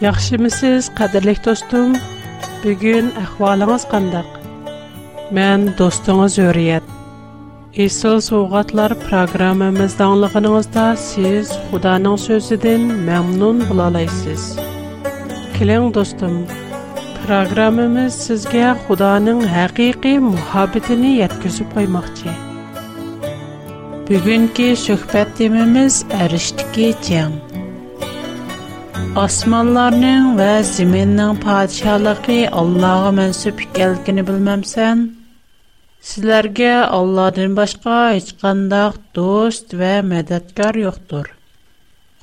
Яхшы мисез, кадерле достум? Бүген ахвалыңыз кандай? Мен достуңуз Өрият. Исол соғатлар программамызда аңлыгыныңызда сиз Худанын сөзүдөн мамнун боло аласыз. Келең достум, программамыз сизге Худанын ҳақиқи муҳаббетин жеткизип коймокчу. Бүгүнкү сөхбөтүбүз эриштиги Osmanlarning va zaminning podshohligi Allohga mansub ekanligini bilmamsan? Sizlarga Allohdan boshqa hech qanday do'st va madadkor yo'qdir.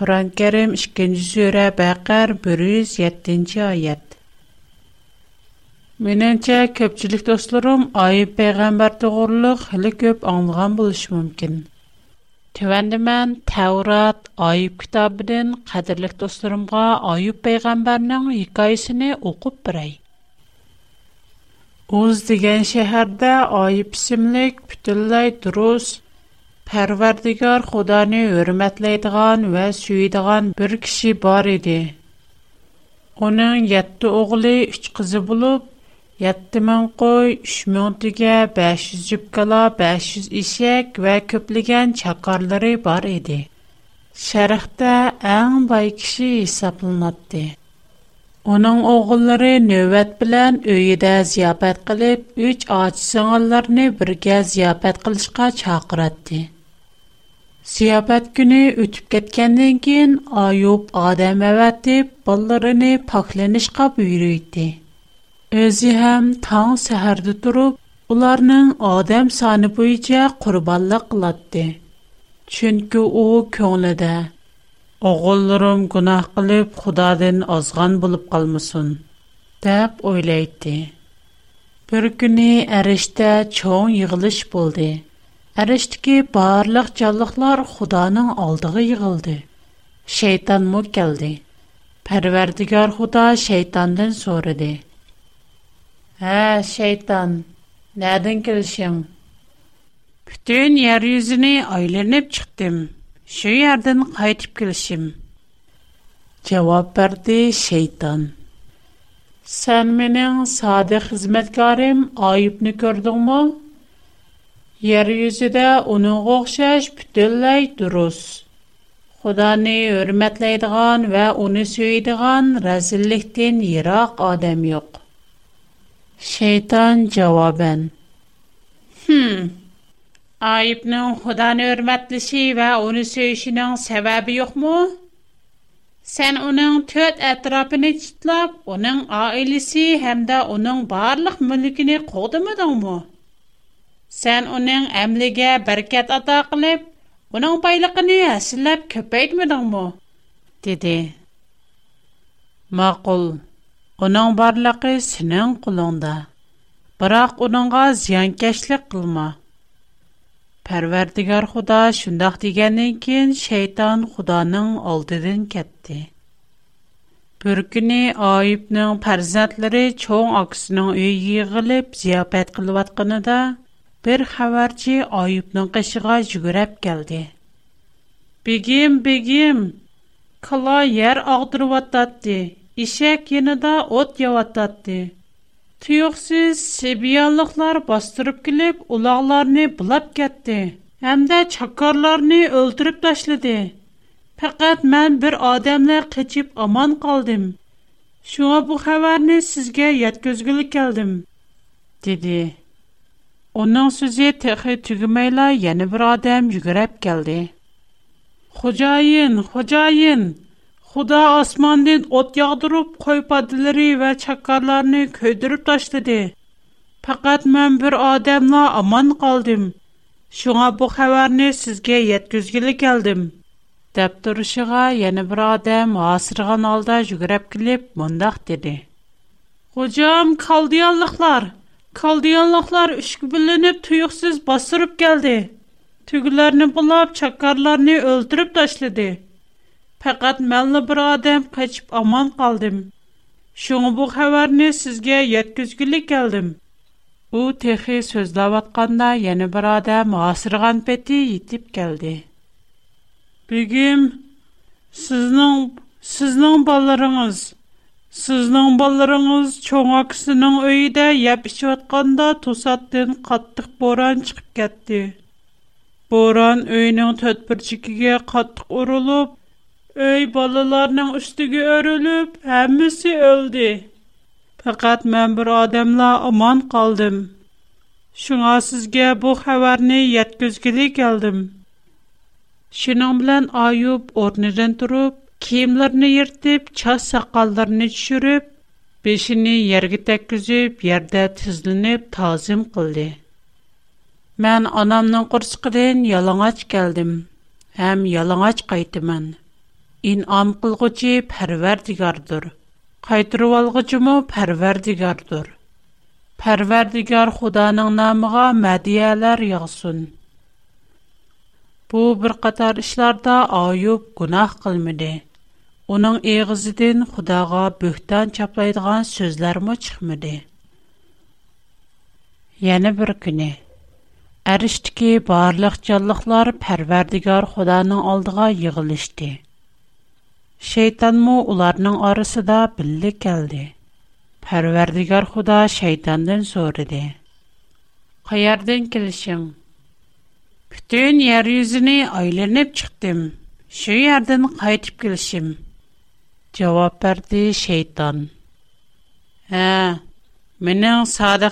Qur'on-Karim 2-sura Baqar 107-oyat. Меніңше көпчілік достарым айып пайғамбар тоғырлық хілі көп аңылған болушы мүмкін. Tövəndə mən Təvrat Ayub kitabından qədirlik dostlarımğa Ayub peyğəmbərinin hekayəsini oxub birəy. Uz degen şəhərdə Ayub isimlik bütünlüy durus Pərverdigar Xudani hörmətləyidigan və süyidigan bir kişi bar idi. Onun 7 oğlu, 3 qızı olub, yetti ming qo'y uch ming tuya besh yuz jupkala besh yuz eshak va ko'plagan chaqarlari bor edi sharqda eng boy kishi hisoblanadi uning o'g'illari navbat bilan uyida ziyofat qilib uch och singillarni birga ziyofat qilishga chaqiradi ziyofat kuni o'tib ketgandan keyin ayub odam avatib bolalarini poklanishga buyurdi Özü həm taң səhərdə durub, ularının adam sanı boyunca qurbanlıq qılatdı. Çünki o könglədə, oğullarım günah qılıb Xudadan azğan bulub qalmasın, deyib oylaydı. Bir günü ərişdə çoğun yığılış buldu. Ərişdəki barlıq canlıqlar Xudanın aldığı yığıldı. Şeytan mı gəldi. Pərverdigar Xuda şeytandan sorudu. Ә, шейтан, нядын кілшим?» «Бүтін, ер-юзіні айленіп чықтим, шу-ярдын қайтип кілшим?» Чаваб барды шейтан. Сән минин сади хизмэткарим айыпни көрдуң ма?» «Ер-юзі де уны ғоқшаш бүтіл-лай дұрус. Худани үрметлайдыған ва уни сүйдіған рәзіліктін ерақ адам йоқ. Şeytan cavaben. Hmm. Ayıbının Xudanı örmətlişi və onu söyüşünün səbəbi yoxmu? Sən onun tört ətrafını çitlab, onun ailəsi həm də onun barlıq mülkünü qodumadın mı? Sən onun əmləgə bərkət ata qılıb, onun baylıqını əsirləb köpəydimədən mı? Maqul. Оның барлықы сінын құланды, барақ Қынанға зиян кәшлік қылма. Парвардигар худа шындах диганын кин, шайтан худанын алдыдын кетті. Бүр күни айыпның парзантлари чоң ақсының үйгіліп зияпәт қылват қынада, бір хаварчи айыпның қышыга жүгірап келди. «Бигим, бигим, қыла яр ағдырват датди!» ишек янында от яваттатты. Тюксиз сибиялыклар бастырып килеп, улагларны булап кетти. Әмдә чакарларны өлтүрүп ташлады. Фақат мен бір адамлар қычып аман қалдым. Шуа бұ хабарны сізге яткөзгілі келдім, деді. Оның сөзі тәхі түгімейла, яны бір адам жүгіреп келді. Хожайын, хожайын, Xudo osmondan o't yog'dirib, qo'y podilari va chaqqonlarni kuydirib tashladi. Faqat men bir odamla omon qoldim. Shunga bu xabarni sizga yetkazgili keldim. deb turishiga yana bir odam hosirg'an holda yugurib kelib, mundoq dedi. Xo'jam, kaldiyonliklar, kaldiyonliklar ishga bilinib tuyuqsiz bostirib keldi. Tugularni bulab, chaqqonlarni o'ldirib tashladi. факат мәлле бир адам качып аман калдым шундый бу хәбарне сезгә 700 гына калдым бу тәй хәс сүз дә батканда яңа бир адам усырган пети итеп келди бигим сезнең сезнең балаларыгыз сезнең балаларыгыз чөңәк синең үйде япышып атканда тусаттын каттык буран чыгып кетти буран Өй, балаларның üstиге өрүлеп, әmməsi өлді. Фақат мен бир адамла аман калдым. Шуңа сізге бу хабарны еткүзгілік келдим. Шыном белән айып орныдан турып, киемләрне йертип, ча сақалларны төшеріп, бешине йерге текүзіп, жерде тізленіп тазим қылды. Мен анамның құршысына ялыңач келдим, һәм ялыңач кайтыман. inam qılğıcı Pərverdigardır. Qaytırıb alğıcımı Pərverdigardır. Pərverdigar Xudanın namına mədiyələr yağsın. Bu bir qatar işlərdə Ayub günah qılmadı. Onun eğizidən Xudağa böhtan çaplaydığı sözlər mi çıxmadı? Yəni bir günü Әриштікі барлық жалықлар пәрвердігар Құданың алдыға еғілішті. Шэйтанму уларның арысы да білді кэлді. خدا худа шэйтандын зориди. «Ка ярден келишим?» «Бүтін яр юзіни айленіп чықтим. Шы ярден қайтип келишим?» Чаваб бэрди шэйтан. «Хэ, минин сады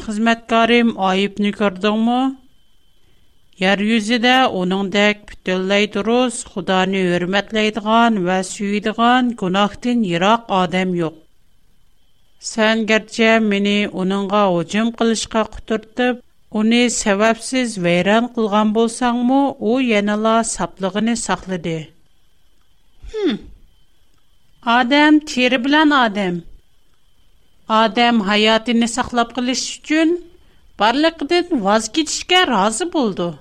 Yeryüzüdə onundək bütünləy duruz, Xudanı hörmətləydiğən və süyüdiğən günahdan yıraq adam yox. Sən gerçə məni onunğa hücum qilishqa quturtub, onu səbəbsiz vəyran qılğan bolsanmı, o yenala saplığını saxladı. Hmm. Adam teri bilan adam. Adam hayatını saxlab qilish üçün barlıqdan vaz keçishga razı boldu.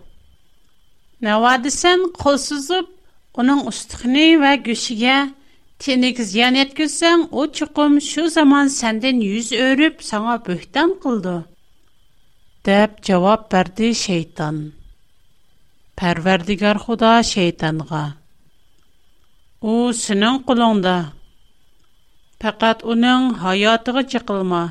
Навадисен қол сузып, оның ұстықыны вә көшіге тенегіз ян еткізсен, о чықым шу заман сәнден юз өріп, саңа бөхтен қылды. Дәп жауап бәрді шейтан. Пәрвердігер худа шейтанға. О, сінің құлыңда. Пәкат оның хайатығы чықылма.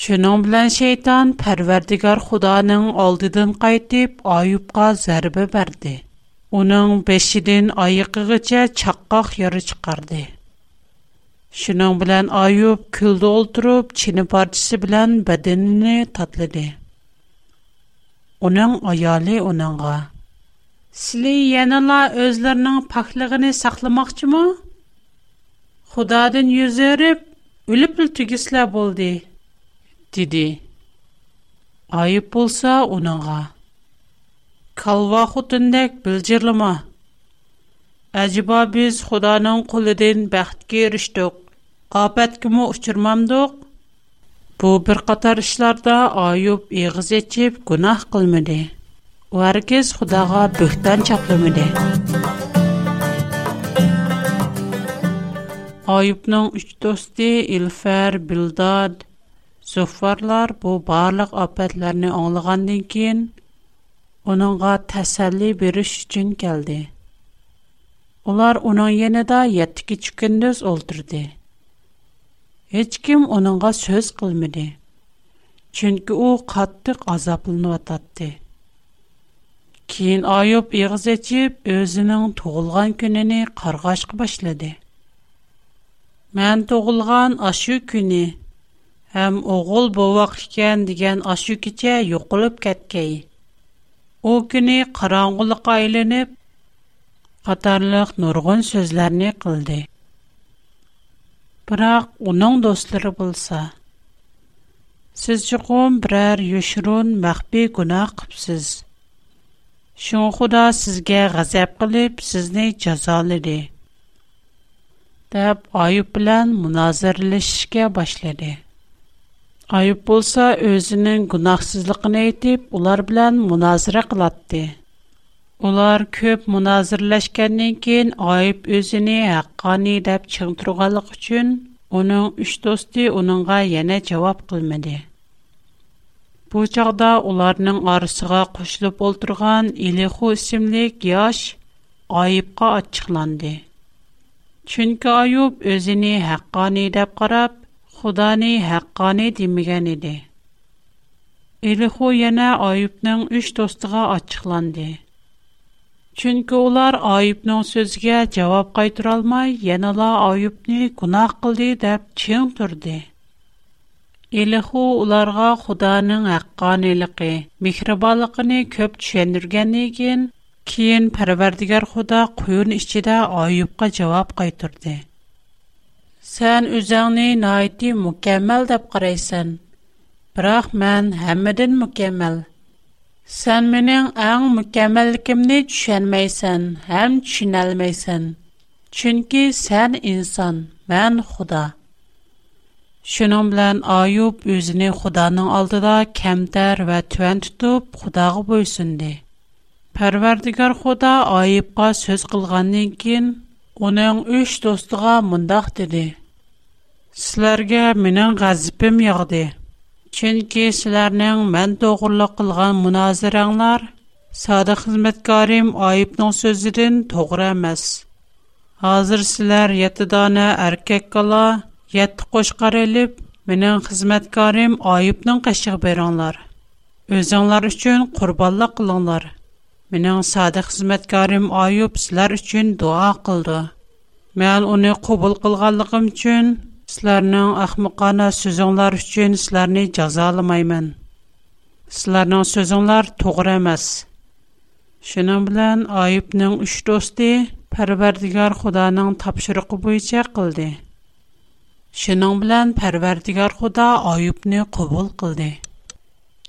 Шуның белән шайтан Пәрвердигар Худоның алдыдан кайтып, Аюпка зарбы берде. Уның бешидән аяқыгыча чаққак яры чыкарды. Шуның белән Аюп күлдә отырып, чини партисы белән бәдененә татлыды. Уның аялы уныңга: "Сили янала өзләрнең пахлыгын сакламакчымы? Худодан юзәреп, үлеп-үлтүгесләр булды" dedi. Ayıp bolsa onunğa. Kalva xutundak bilcirlima. Acaba biz Xudanın quludan bəxt görüşdük. Qapət kimi uçurmamdıq. Bu bir qatar işlarda ayıp iğiz etib günah qılmadı. Varkes Xudağa böhtan çaplamadı. Ayıbның үч Билдад, Zuffarlar bu barlıq apətlərini anlığandan keyin onunğa təsəlli veriş üçün gəldi. Onlar onun yanında 7-2 gündüz öldürdü. Heç kim onunğa söz qılmadı. Çünki o qatlıq azablanıb atatdı. Keyin Ayub iğiz açıb özünün doğulğan gününü qarğaşqa başladı. Mən doğulğan aşı günü ham o'g'il bo'voq ekan degan ashu kecha yo'qolib ketgay u kuni qorong'ulikqa aylanib qatorliq nurg'un so'zlarni qildi biroq uning do'stlari bo'lsa siz chuqum biror yushurun maxfiy gunoh qilibsiz shun xudo sizga g'azab qilib sizni jazoladi deb oyib bilan munozirlashishga boshladi Айып болса, өзінің гунақсызлықын әйтіп, олар білән мұназыры қылатты. Олар көп мұназырләшкәннен кейін айып өзіні әққаны деп чығын тұрғалық үшін, оның үш досты оныңға яна жауап қылмады. Бұл жағда оларның арысыға қошылып олтырған Илеху үсімлік яш айыпқа атчықланды. Чүнкі айып өзіні әққаны деп қарап, xudoni haqqoni demagan edi elixu яна oyibning uch do'stiga ochiqlandi chunki ular oyibning so'ziga javob qaytarolmay yanala oyibni gunoh qildi deb ching turdi elixu ularga xudoning haqqoniligi mehribonligini ko'p tushundirgandan keyin keyin parvardigar xudo quyun ichida oyibga javob qaytardi Сен үзеңне ни әйти mükemmel дип караيسен. Бирақ мен һәммәдән mükemmel. Сәннең әң mükemmelлегиңне түшенмәيسән, һәм чинәлмәيسән. Чөнки сән инсан, мен Худа. Шunun белән Айыб үзене Худаның алдыда кемтәр ва туан туп Худага бөйсөнде. Парвардигар Худа Айыбка сөз кылганнан кин Onun üç dostuğa mundaq dedi. Sizlərə mənim qəzibim yağdı. Çünki sizlərin mən doğruluq qılğan münazirənglər sadiq xidmətkarim ayıbның sözüdən doğru emas. Hazır sizlər 7 dana erkek qala, 7 qoşqar elib, mənim xidmətkarim ayıbның qəşiq berənlər. Özünlər üçün qurbanlıq qılınlar.'' Mening sodiq xizmatkarim Ayub sizlar uchun duo qildi. Mən onu qəbul qılğanlığım üçün sizlərinin axmaqana sözünlər üçün sizləri cəzalamayman. Sizlərin sözünlər doğru emas. Şunun bilan Ayubning 3 do'sti Parvardigar Xudoning topshiriqi bo'yicha qildi. Şunun bilan Parvardigar Xudo Ayubni qəbul qildi.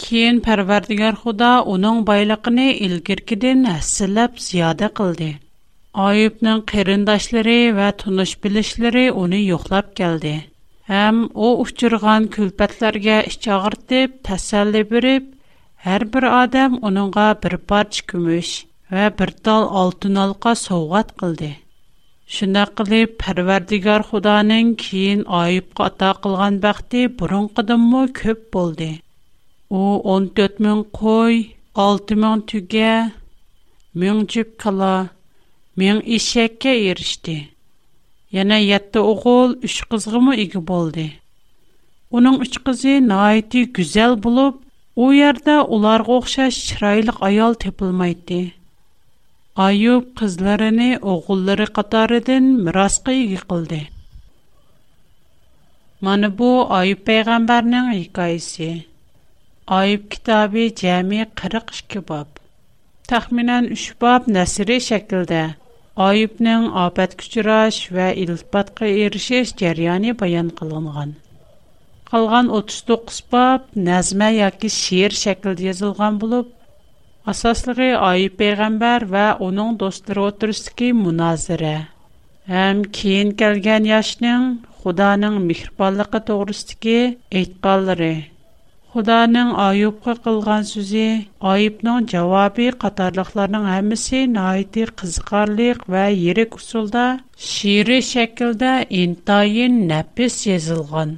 Кейін пәрвәрдігер құда оның байлықыны үлгіркеден әсіліп зияды қылды. Айыпның қиріндашлары вә тұныш білішлері оны йоқлап келді. Әм о ұшчырған күлпәтлерге іш ағыртып, тәсәлі біріп, әр бір адам оныңға бір парч күміш вә бір тал алтын алқа соғат қылды. Шына қылып, пәрвәрдігер құданың кейін айып қата қылған бәқті бұрын қыдымы көп болды. У 14 000 кой, 6 000 туге, 1 000 джип кала, 1 000 ишекке еришди. Яна ятты оғол 3 қызғы му ігі болди. Оның 3 қызы наайти гюзел болоб, о ярда олар ғоқша ширайлық аял тепылмайди. Айуп қызларыни оғолары қатаридын мирасқы ігі қылди. Маны бу Айуп пейгамбарның айгайси. Ayıb kitabı cəmi 42 bab. Təxminən 3 bab nəsri şəkildə Ayıbnin abət küçüraş və iltbatqı irşiş cəryani bayan qılınğın. Qılğın 39 bab nəzmə ya ki şiir şəkildə yazılğın bulub, Asaslıqı Ayıb Peyğəmbər və onun dostları oturuşdur ki, münazirə. Həm kiyin gəlgən yaşının, xudanın mikriballıqı Худаның айыпқа қылған сүзі, айыпның жауабы қатарлықларының әмісі найты қызықарлық вә ерек ұсылда шиыры шәкілді интайын нәпіс езілған.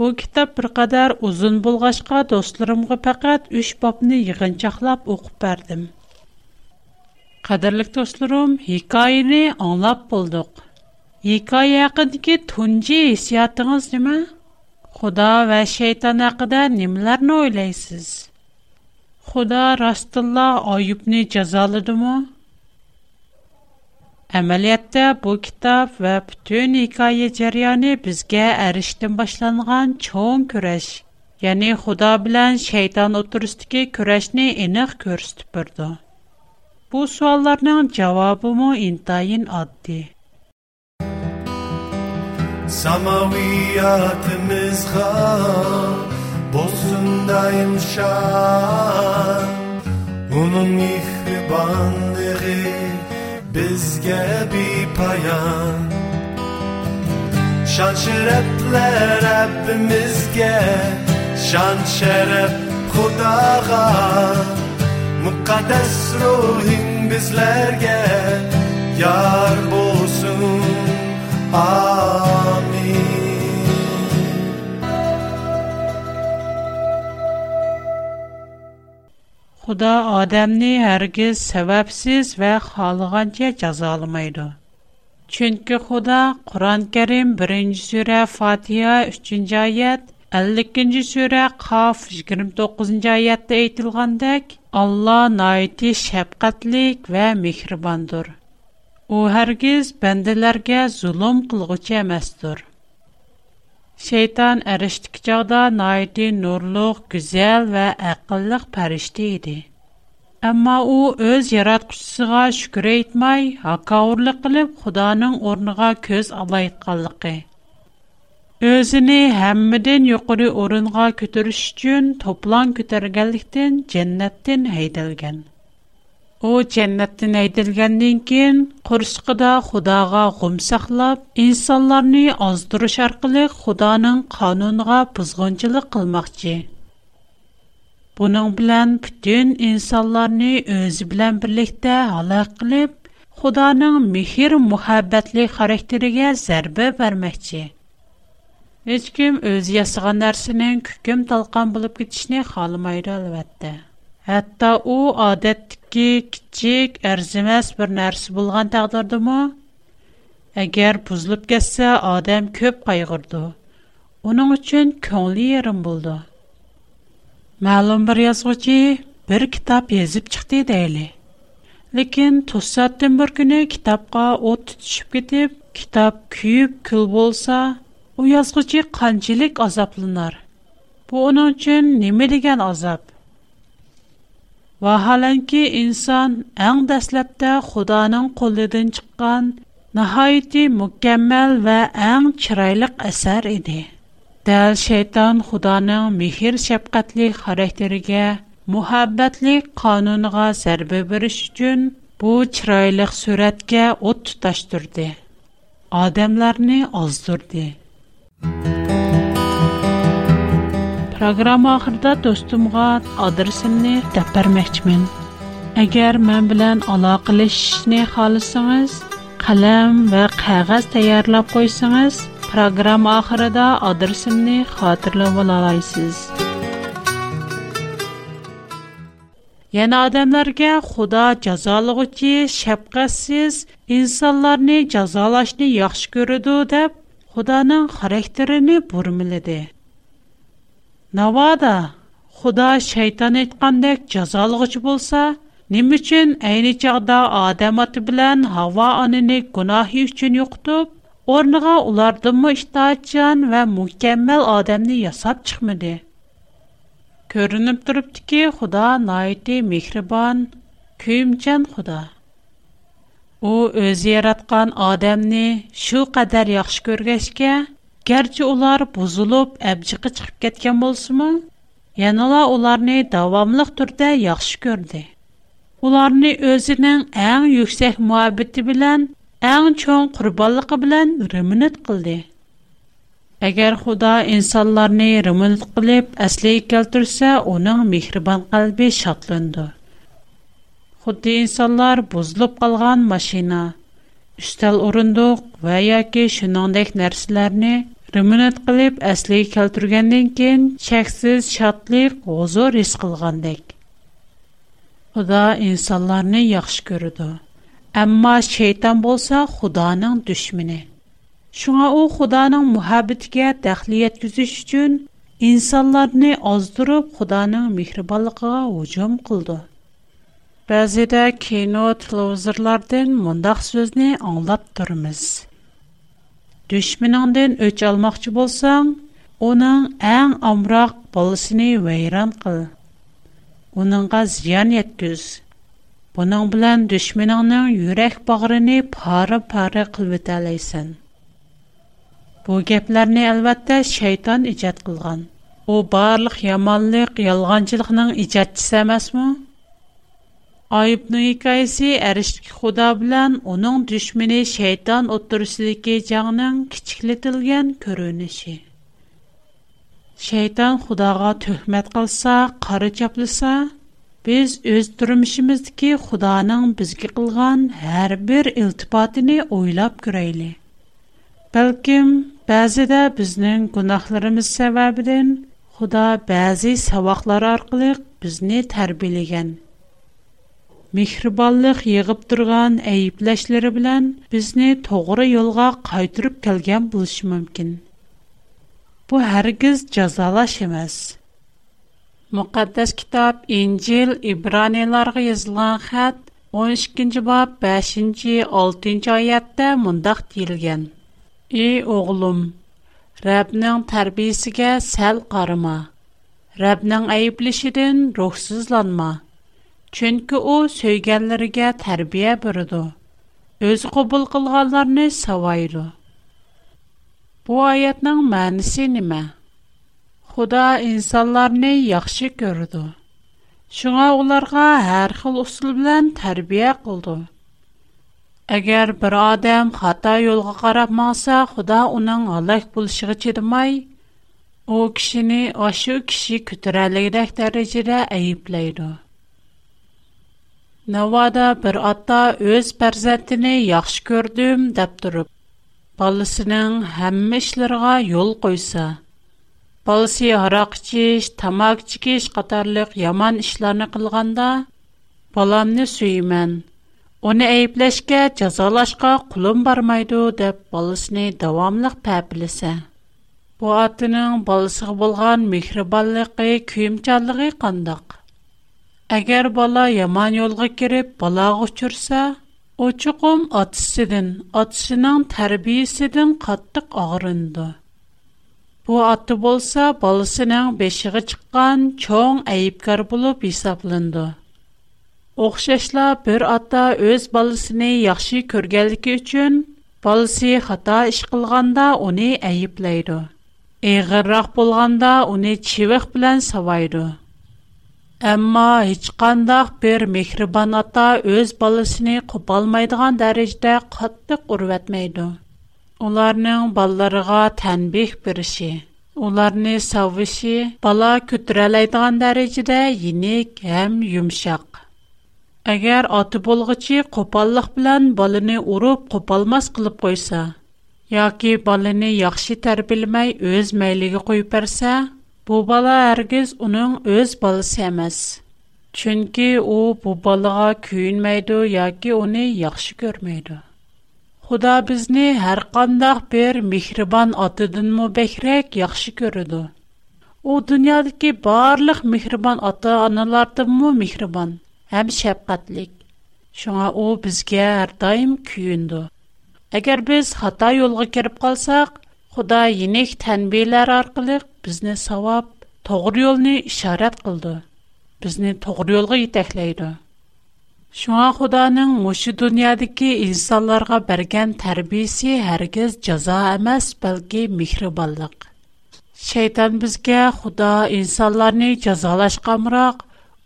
Бұл кітап бір қадар ұзын болғашқа достырымғы пәкәт үш бапны иғынчақлап оқып бәрдім. Қадырлық достырым, екайыны аңлап болдық. Екай әқіндіке түнде есиятыңыз деме? Xudo va shayton haqida nimalarni o'ylaysiz? Xudo rostilla Ayubni jazoladimi? Әмәлиятта бу китап ва бүтән хикая җәрәяны безгә әриштән башланган чоң көрәш, ягъни Худа белән шайтан отырыстыгы көрәшне энек күрсәтеп бирде. Бу суалларның җавабы мо интайын адди. Samaviyatımız hal Bozundayım şan Onun mihribanlığı Bizge bir payan Şan şerefler Rabbimizge Şan şerep Kudağa Mukaddes ruhin bizlerge Yar bolsun Ah Xuda odamni hərgiz səbəbsiz və xalığanca cəzalamaydı. Çünki Xuda Quran-Kərim 1-ci surə Fatiha 3-cü ayət, 52-ci surə Qaf 29-cu ayətdə aytılğandək, Allah naiti şəfqətlik və mehribandır. O hərgiz bəndələrə zulm qılğıcı emasdır. Şeytan ərəşdik çağda naiti nurluq, güzel və əqillik pərişdi idi. Amma o, öz yaratqışısıqa şükür etmay, haqqaurlıq qilib, xudanın ornıqa köz alayt Özini Özünü həmmidin yuqri orınqa kütürüş toplan kütərgəlikdən cennətdən heydəlgən. u jannatdan aytilgandan keyin qursiqida xudoga g'um saqlab insonlarni ozdirish orqali xudoning qonuniga buzg'unchilik qilmoqchi buning bilan butun insonlarni o'zi bilan birlikda halok qilib xudoning mehr muhabbatli xarakteriga zarba bermoqchi hech kim o'zi yasagan narsaning kukm talqon bo'lib ketishni xohlamaydi albatta hatto u odatdagi ки кичек erzimas bir нәрсе булган таглардымы әгәр бузлып кэсә адам көөп кайгырды. Уның өчен көнле ярым булды. Маллум бер язгычы бер китап язып чыкты иде әле. Ләкин 20 сентябрь көне китапқа ут төшүп китеп, китап күйеп kül булса, бу язгычы канчылык Bu Бу өчен неме дигән vaholanki inson eng dastlabda xudoning qo'lidan chiqqan nihoyati mukammal va eng chiroyliq asar edi dal shayton xudoning mehr shafqatli xarakteriga muhabbatlik qonuniga zarba berish uchun bu chiroyli suratga o't tutashtirdi odamlarni ozdirdi Программа ахырда достумга адресимni deb bermoqchiman. Agar men bilan aloqalashishni xohlasangiz, қалам ва qog'oz tayyorlab qo'ysangiz, программа oxirida adresimni xotirlab olasiz. Яна адамларга Худо jazolag'uchi, шафқатсиз инсонларни jazolashni яхши ko'radi deb Xudoning характерини burmiladi. navoda xudo shayton aytgandek jazolg'ichi bo'lsa nima uchun ayni chog'da odam oti bilan havo onini gunohi uchun yo'qitib o'rniga ulardanmi itoatchan va mukammal odamni yasab chiqmadi ko'rinib turibdiki xudo noiti mehribon kuyimchan xudo u o'zi yaratgan odamni shu qadar yaxshi ko'rgachga Gerçi олар bozulup əbciqi çıxıb getkən bolsunmu? Yanıla onlarını davamlıq türdə yaxşı gördü. Onlarını özünün ən yüksək muhabbeti bilən, ən çoğun qurballıqı bilən rümünət qıldı. Əgər Xuda insanlarını rümünət qılıb əsliyi kəltürsə, onun mihriban qalbi şatlındı. Xuddi insanlar bozulup qalğan maşina, üstəl orunduq və ya ki şünəndək Ремонт кылып, әсле келтүргәндән кин, чексез шатлык, гозор ис кылгандык. Худа инсанларны яхшы күрүдү. Әмма шейтан болса Худаның düşмени. Шуңа ул Худаның мухаббәткә тәхлият күзүш үчүн инсанларны аздырып Худаның мехрибанлыгына уҗум кылды. Бәзидә кино телевизорлардан мондак сүзне аңлап турмыз. düşmanından öç almoqchi bo'lsang, uning eng omroq bolasini vayron qil. Uningga ziyon yetkiz. Buning bilan düşmaningning yurak bag'rini pora-pora qilib o'talaysan. Bu gaplarni albatta shayton ijod qilgan. U barliq yomonlik, yolg'onchilikning ijodchisi emasmi? айбы ны кайсы худа белән аның düşмене шайтан оттырысы диге җаннан кич Шайтан Худага төхмәт кылса, кара чаплыса, без үз тормышым Худаның безгә кылган һәрбер илтифатын ойлап күрейли. Бәлки бәзедә безнең гынакларыбыз савабыдан Худа бәзи саваклар аркылы безне тәрбилегән. Мехрибанлык йыгып торган әйипләшләре белән безне туры йолга кайтырып калган булыш мөмкин. Бу һәргиз язалаш эмас. Мукаддас китап, Инҗил, Ибраниларга язлган хат 12 5 6нче аятта мондак тилгән. "И огылым, Рәбнең тәрбиясенә сәл карма. Рәбнең әйиплешен Чөнки ул сөйгәнләргә тәрбия бирде. Өз кабул кылганларны савайды. Бу аятның мәнисе нимә? Худа инсанларны яхшы күрде. Шуңа уларга һәр хил усул белән тәрбия кылды. Әгәр бер адам хата йолға карап маңса, Худа уның алак булышыгы чедмай, ул кешене ашу кеше күтәрәлегедәк дәрәҗәдә әйипләйде. Навада бер ата өз пәрзәтіне яхшы көрдім дәп тұрып. Балысының хәммешлерға йол қойса. Балысы арақ чеш, тамак чекеш қатарлық яман ішләні қылғанда, баламны сүймен. Оны әйіплешке, жазалашқа құлым бармайды деп балысыны давамлық пәпілісі. Бу атының балысығы болған мекрибалықы, күйімчалығы қандық. Әгәр бала яман юлга кирип, балага учырса, очуқом атсыдан, атсының тәрбиеседен каттык агырынды. Бу аты болса, балысының бешиге чыккан чоң айыпкар булып исәпленде. Оқшашла бер ата өз балысын яхшы көргәнлеге өчен балысы хата иш кылганда аны айыплайды. Эгеррак булганда аны чивек белән савайды. Әмма ешқандақ бір мекрібан ата өз балысыны құпалмайдыған дәрежді қаттық ұрветмейді. Оларның балларыға тәнбек бірші. Оларны сауыши бала көтір әләйдіған дәрежі дә ене кәм юмшақ. Әгер аты болғычы қопалық білән балыны ұрып қопалмас қылып қойса, яки балыны яқшы тәрбілмәй өз мәйлігі қойып әрсә, Бу бала әргіз оның өз баласы әмәс. Чөнки о бу балаға күйінмейді, яки оны яқшы көрмейді. Худа бізні әр қандақ бір мехрибан атыдын му бәкірек яқшы көрді. О дүниядікі барлық мехрибан аты аналарды му мехрибан, әм шәпқатлик. Шоңа о бізге әр дайым күйінді. Әгер біз хата йолғы керіп қалсақ, худа тәнбейлер bizni savob to'g'ri yo'lni ishorat qildi. Bizni to'g'ri yo'lga yetaklaydi. shunga xudoning мошы dunyodagi insonlarga bergan tarbiyasi hargiz jazo emas balki mehribonlik Шайтан bizga Худа insonlarni jazolashqamroq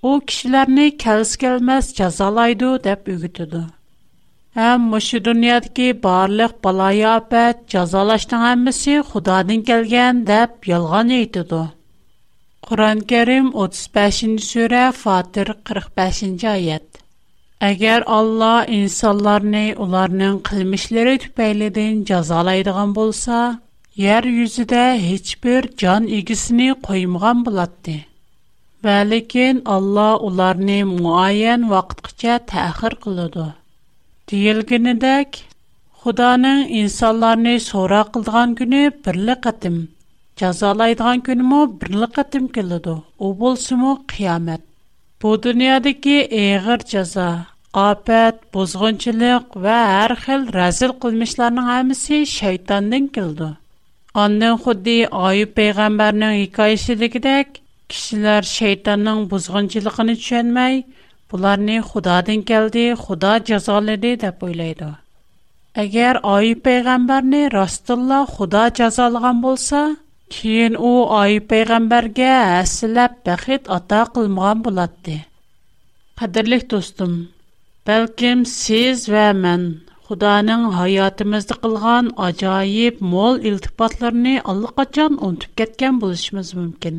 u kishilarni кәлс-кәлмәс jazolaydi deb үгетде. Həm məşu dünyadakı barlıq balayafət, cəzalaşdığın hamısı Xudadan gələn deyə yalan aytıdı. Qur'on-Kərim 35-surə Fatir 45-ayət. Əgər Allah insanlarni onların qilmishlari tufaylidan jazolaydigan bo'lsa, yer yuzida hech bir jon egisini qo'ymagan bo'ladi. Va lekin Alloh ularni muayyan vaqtgacha ta'xir qiladi. Дилгенедек Худаның инсанларны сора кылган күне бирле катым. Жазалайдыган күнемо бирле катым келеди. У булсымы кыямат. Бу дөньядагы эгер жаза, апат, бузгынчылык ва һәр хил разил кылмышларның һәммәсе шайтандан келеди. Аннан худди Аюб пайгамбарның хикаясыдагыдек, кишләр шайтанның бузгынчылыгын төшенмәй, bularni xudodan keldi Xuda jazoladi deb o'ylaydi agar Oyi payg'ambarni rostilla Xuda jazolagan bo'lsa keyin u Oyi payg'ambarga aslab baxit ato qilmagan bo'ladi qadrli do'stim balkim siz va men xudoning hayotimizda qilgan ajoyib mo'l iltifatlarni allaqachon unutib ketgan bo'lishimiz mumkin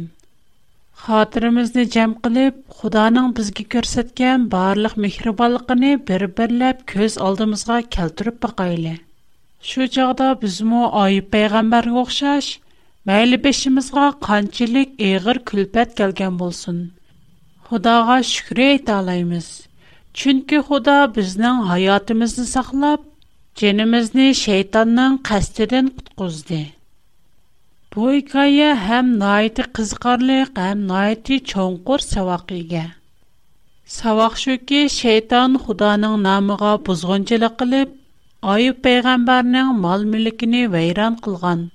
xotirimizni jam qilib xudoning bizga ko'rsatgan barliq mehribonligini bir birlab ko'z oldimizga keltirib boqayli shu chog'da bizmu oyib payg'ambarga o'xshash mayli beshimizga qanchalik eg'ir kulpat kelgan bo'lsin xudoga shukr aytaolaymiz chunki xudo bizning hayotimizni saqlab jinimizni shaytonning qasdidan qutqizdi Bu hikoya həm nəhayət qiziqarlıq, həm nəhayət çonqur savaqıga. Savaq şuki şeytan Xudanın namığa buzğunçılıq qılıb, Ayub peyğəmbərinin mal-mülkini vəyran qılğan.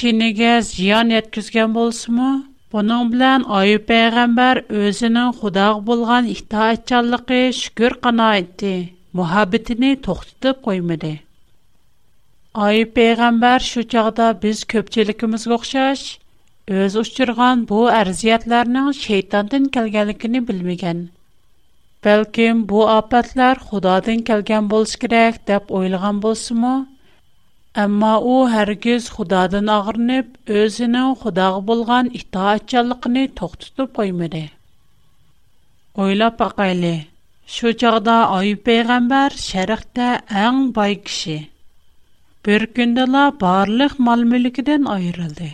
Çiniga ziyan yetkizgan bolsunmu? Bunun bilan Ayub peyğəmbər özünün Xudağa bolğan itaatçanlığı şükür qanaətti, muhabbətini toxtatıb qoymadı. Ay peyğəmbər şu çağda biz köpçülükümüzə oxşaş öz uçurğan bu ərziyətlərin şeytandan gəlganligini bilməyən. Bəlkəm bu afatlar Xudadan gəlgan bolsa kerak deb oylagan bolsunmu? Amma u hərgiz Xudadan ağrınıb, özünün Xudağa bolgan itaatçılığını toxtutub qoymadı. Ойлап бақайлы. Şu çağda Ayub peyğəmbər şərqdə ən bay kişi. bir gündəla barlıq mal-mülkidən ayrıldı.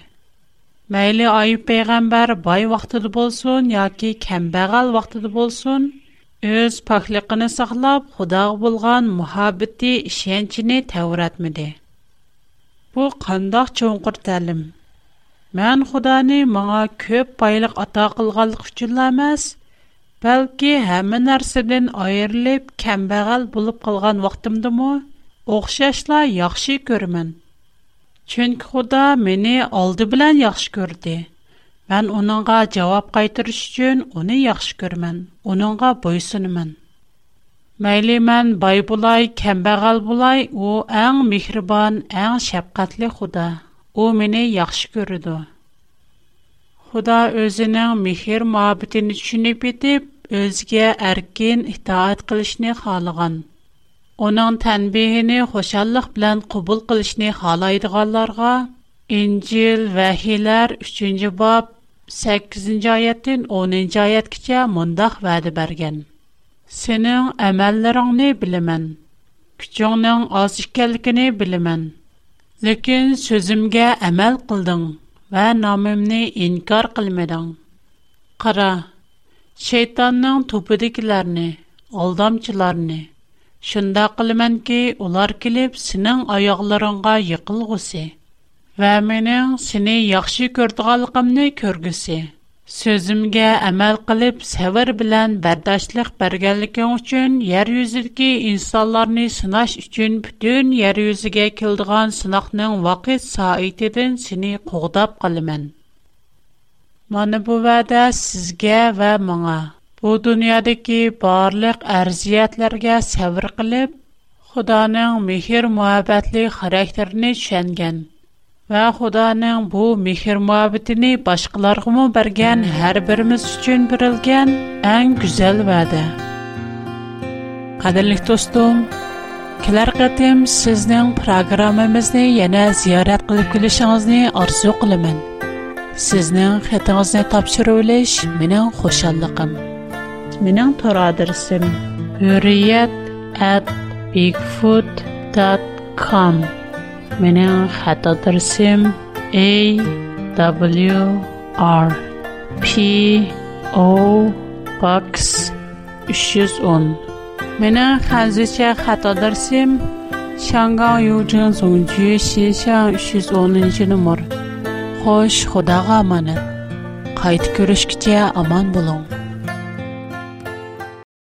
Məyli Ayub peyğəmbər bay vaxtıdır bolsun, ya ki kəmbəğal vaxtıdır bolsun, öz paxliqini saxlab, xudaq bulğan muhabbeti işəncini təvratmidi. Bu qandaq çoğunqır təlim. Mən xudani mağa köp baylıq ata qılğalıq üçünləməz, bəlki həmin ərsədən ayrılıb kəmbəğal bulub qılğan vaxtımdımı, Огшэшлай яхшы күрмән. Чөнг Худа менә алды белән яхшы күрде. Мен уныңга җавап кайтур өчен уни яхшы күрмән. Уныңга буйсынамын. Мәйле мен байбулай кембәгал булай, ул иң мехрибан, иң шафкатьле Худа. У менә яхшы күрде. Худа өзенең михр мәбәтенни чүнеп итеп, үзгә әркен итаат килишне халыган. Унан тэнбихини, хошаллых билэн, қубыл qilishni ішни халайды ғаларға, 3-ci bab, 8-ci ayat 10-ci ayat-kica mundaq vadi bergen. Сениң әмәллэран не билимен? Кичонның азикялки не билимен? Лекин, сөзімге әмәл қылдың вэ намымни инкар қылмедаң. Қыра, шейтанның Шында, قىلىمەنكى кей, улар килип, сінин аяғларынға ۋە ғуси. Ва, менің, сіни, яхши көрдғал ئەمەل قىلىپ Сөзімге, بىلەن килип, савар ئۈچۈن يەر бәргәлікин ئىنسانلارنى ер ئۈچۈن инсаларни сынаш үчін бүтін ер-юзіге килдыған сынахның قوغداپ قىلىمەن. сіни қоғдап қалымен. Маны бува ва bu dunyodagi barliq arziyatlarga sabr qilib, Xudoning mehr-muhabbatli xarakterini tushungan va Xudoning bu mehr-muhabbatini boshqalarga bergan har birimiz uchun berilgan eng go'zal va'da. Qadrli do'stim, kelar qatim sizning programmamizni yana ziyorat qilib kelishingizni orzu qilaman. Sizning xatingizni topshirib olish mening xo'shalligim. mening tor adresim hurriyet@bigfoot.com. Mening xat adresim a w r p o box 310. Mening hanzicha xat adresim Şangan Yujin Songju Xishan 310 numar. Xo'sh, Xudoga amanat. Qayt ko'rishgacha omon bo'ling.